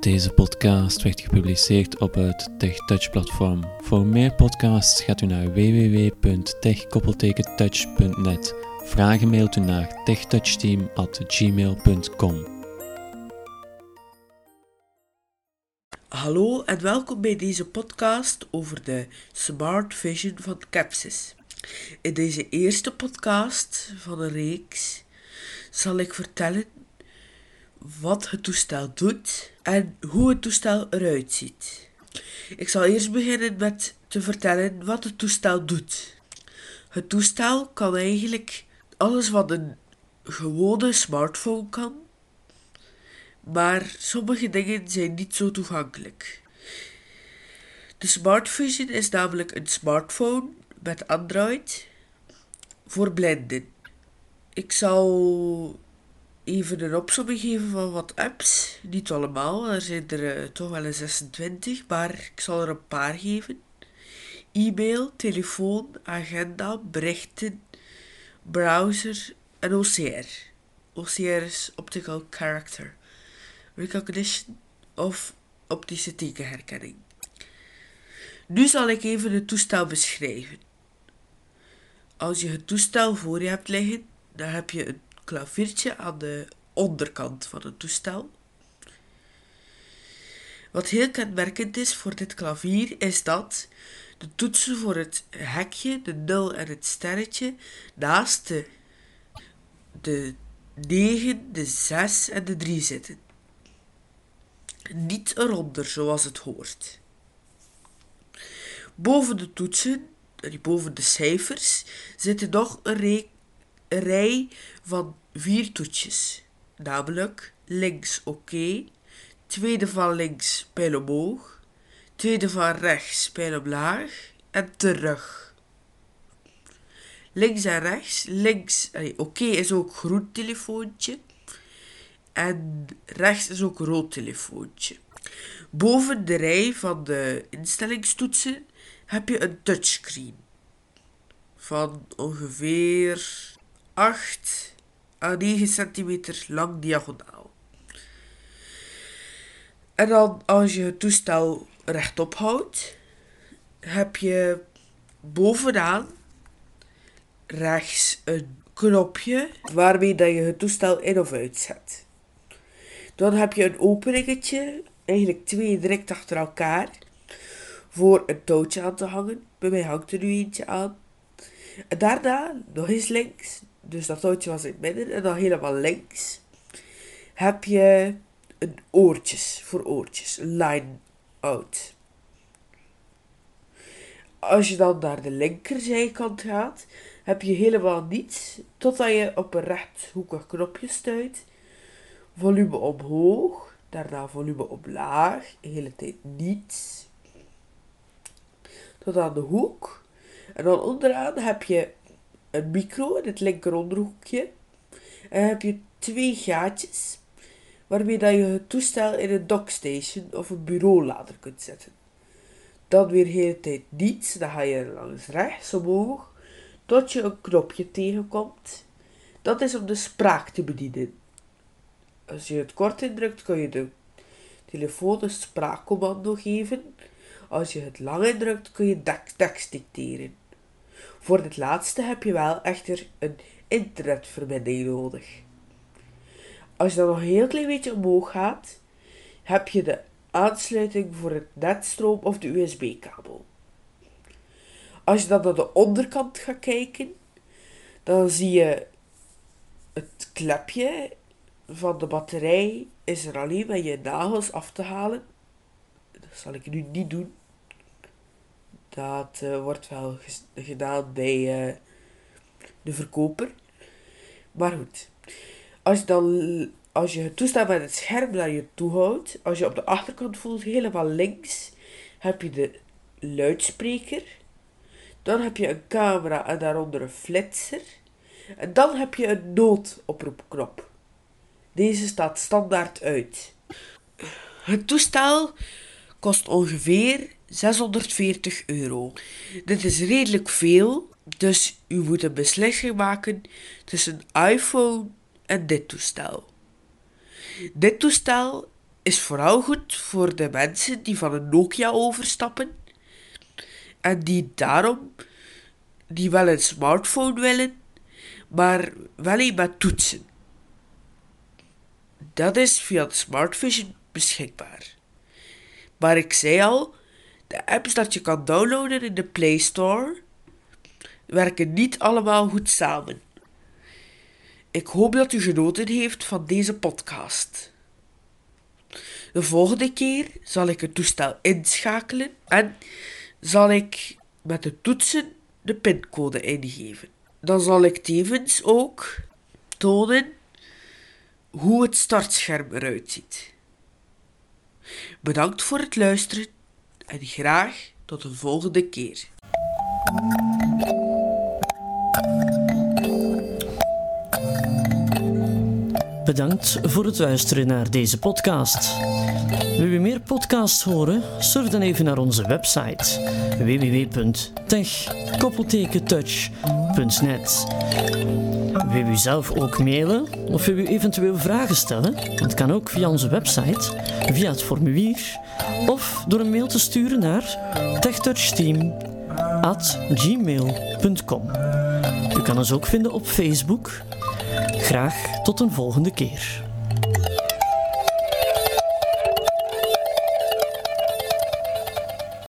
Deze podcast werd gepubliceerd op het TechTouch-platform. Voor meer podcasts gaat u naar www.tech-touch.net. Vragen mailt u naar techtouchteam.gmail.com. Hallo en welkom bij deze podcast over de Smart Vision van Capsys. In deze eerste podcast van een reeks zal ik vertellen wat het toestel doet en hoe het toestel eruit ziet. Ik zal eerst beginnen met te vertellen wat het toestel doet. Het toestel kan eigenlijk alles wat een gewone smartphone kan, maar sommige dingen zijn niet zo toegankelijk. De Smart Vision is namelijk een smartphone met Android voor blinden. Ik zal even een opzomming geven van wat apps. Niet allemaal, er zijn er uh, toch wel een 26, maar ik zal er een paar geven. E-mail, telefoon, agenda, berichten, browser en OCR. OCR is Optical Character Recognition of optische tekenherkenning. Nu zal ik even het toestel beschrijven. Als je het toestel voor je hebt liggen, dan heb je een klaviertje aan de onderkant van het toestel. Wat heel kenmerkend is voor dit klavier is dat de toetsen voor het hekje, de 0 en het sterretje naast de, de 9, de 6 en de 3 zitten. Niet eronder zoals het hoort. Boven de toetsen, boven de cijfers, zitten nog een rij van vier toetsjes, namelijk links oké, tweede van links pijl omhoog, tweede van rechts pijl omlaag. En terug. Links en rechts, links, oké is ook groen telefoontje. En rechts is ook rood telefoontje. Boven de rij van de instellingstoetsen heb je een touchscreen. Van ongeveer 8 à 9 centimeter lang diagonaal. En dan als je het toestel rechtop houdt, heb je bovenaan rechts een knopje waarmee dat je het toestel in of uitzet. Dan heb je een openingetje, eigenlijk twee direct achter elkaar, voor een touwtje aan te hangen. Bij mij hangt er nu eentje aan. Daarna nog eens links dus dat touwtje was in het midden. En dan helemaal links heb je een oortjes voor oortjes. Een line out. Als je dan naar de linkerzijkant gaat, heb je helemaal niets. Totdat je op een rechthoekig knopje stuit. Volume omhoog. Daarna volume omlaag. De hele tijd niets. Tot aan de hoek. En dan onderaan heb je een micro in het linker onderhoekje. En heb je twee gaatjes waarmee dat je het toestel in een dockstation of een bureaulader kunt zetten. Dan weer de hele tijd niets, dan ga je langs rechts omhoog tot je een knopje tegenkomt. Dat is om de spraak te bedienen. Als je het kort indrukt, kun je de telefoon een spraakcommando geven. Als je het lang indrukt, kun je tekst dicteren. Voor dit laatste heb je wel echter een internetverbinding nodig. Als je dan nog een heel klein beetje omhoog gaat, heb je de aansluiting voor het netstroom of de USB-kabel. Als je dan naar de onderkant gaat kijken, dan zie je het klepje van de batterij is er alleen met je nagels af te halen. Dat zal ik nu niet doen. Dat uh, wordt wel gedaan bij uh, de verkoper. Maar goed. Als je, dan, als je het toestel met het scherm naar je toe houdt, als je op de achterkant voelt, helemaal links, heb je de luidspreker. Dan heb je een camera en daaronder een flitser. En dan heb je een noodoproepknop. Deze staat standaard uit. Het toestel kost ongeveer 640 euro. Dit is redelijk veel, dus u moet een beslissing maken tussen iPhone en dit toestel. Dit toestel is vooral goed voor de mensen die van een Nokia overstappen en die daarom die wel een smartphone willen, maar wel een met toetsen. Dat is via de Smart Vision beschikbaar. Maar ik zei al, de apps dat je kan downloaden in de Play Store werken niet allemaal goed samen. Ik hoop dat u genoten heeft van deze podcast. De volgende keer zal ik het toestel inschakelen en zal ik met de toetsen de pincode ingeven. Dan zal ik tevens ook tonen hoe het startscherm eruit ziet. Bedankt voor het luisteren en graag tot een volgende keer. Bedankt voor het luisteren naar deze podcast. Wil je meer podcasts horen? Surf dan even naar onze website www.tech-touch.net. Wil u zelf ook mailen of wil u eventueel vragen stellen? Dat kan ook via onze website, via het formulier of door een mail te sturen naar techtouchteam.gmail.com. U kan ons ook vinden op Facebook. Graag tot een volgende keer.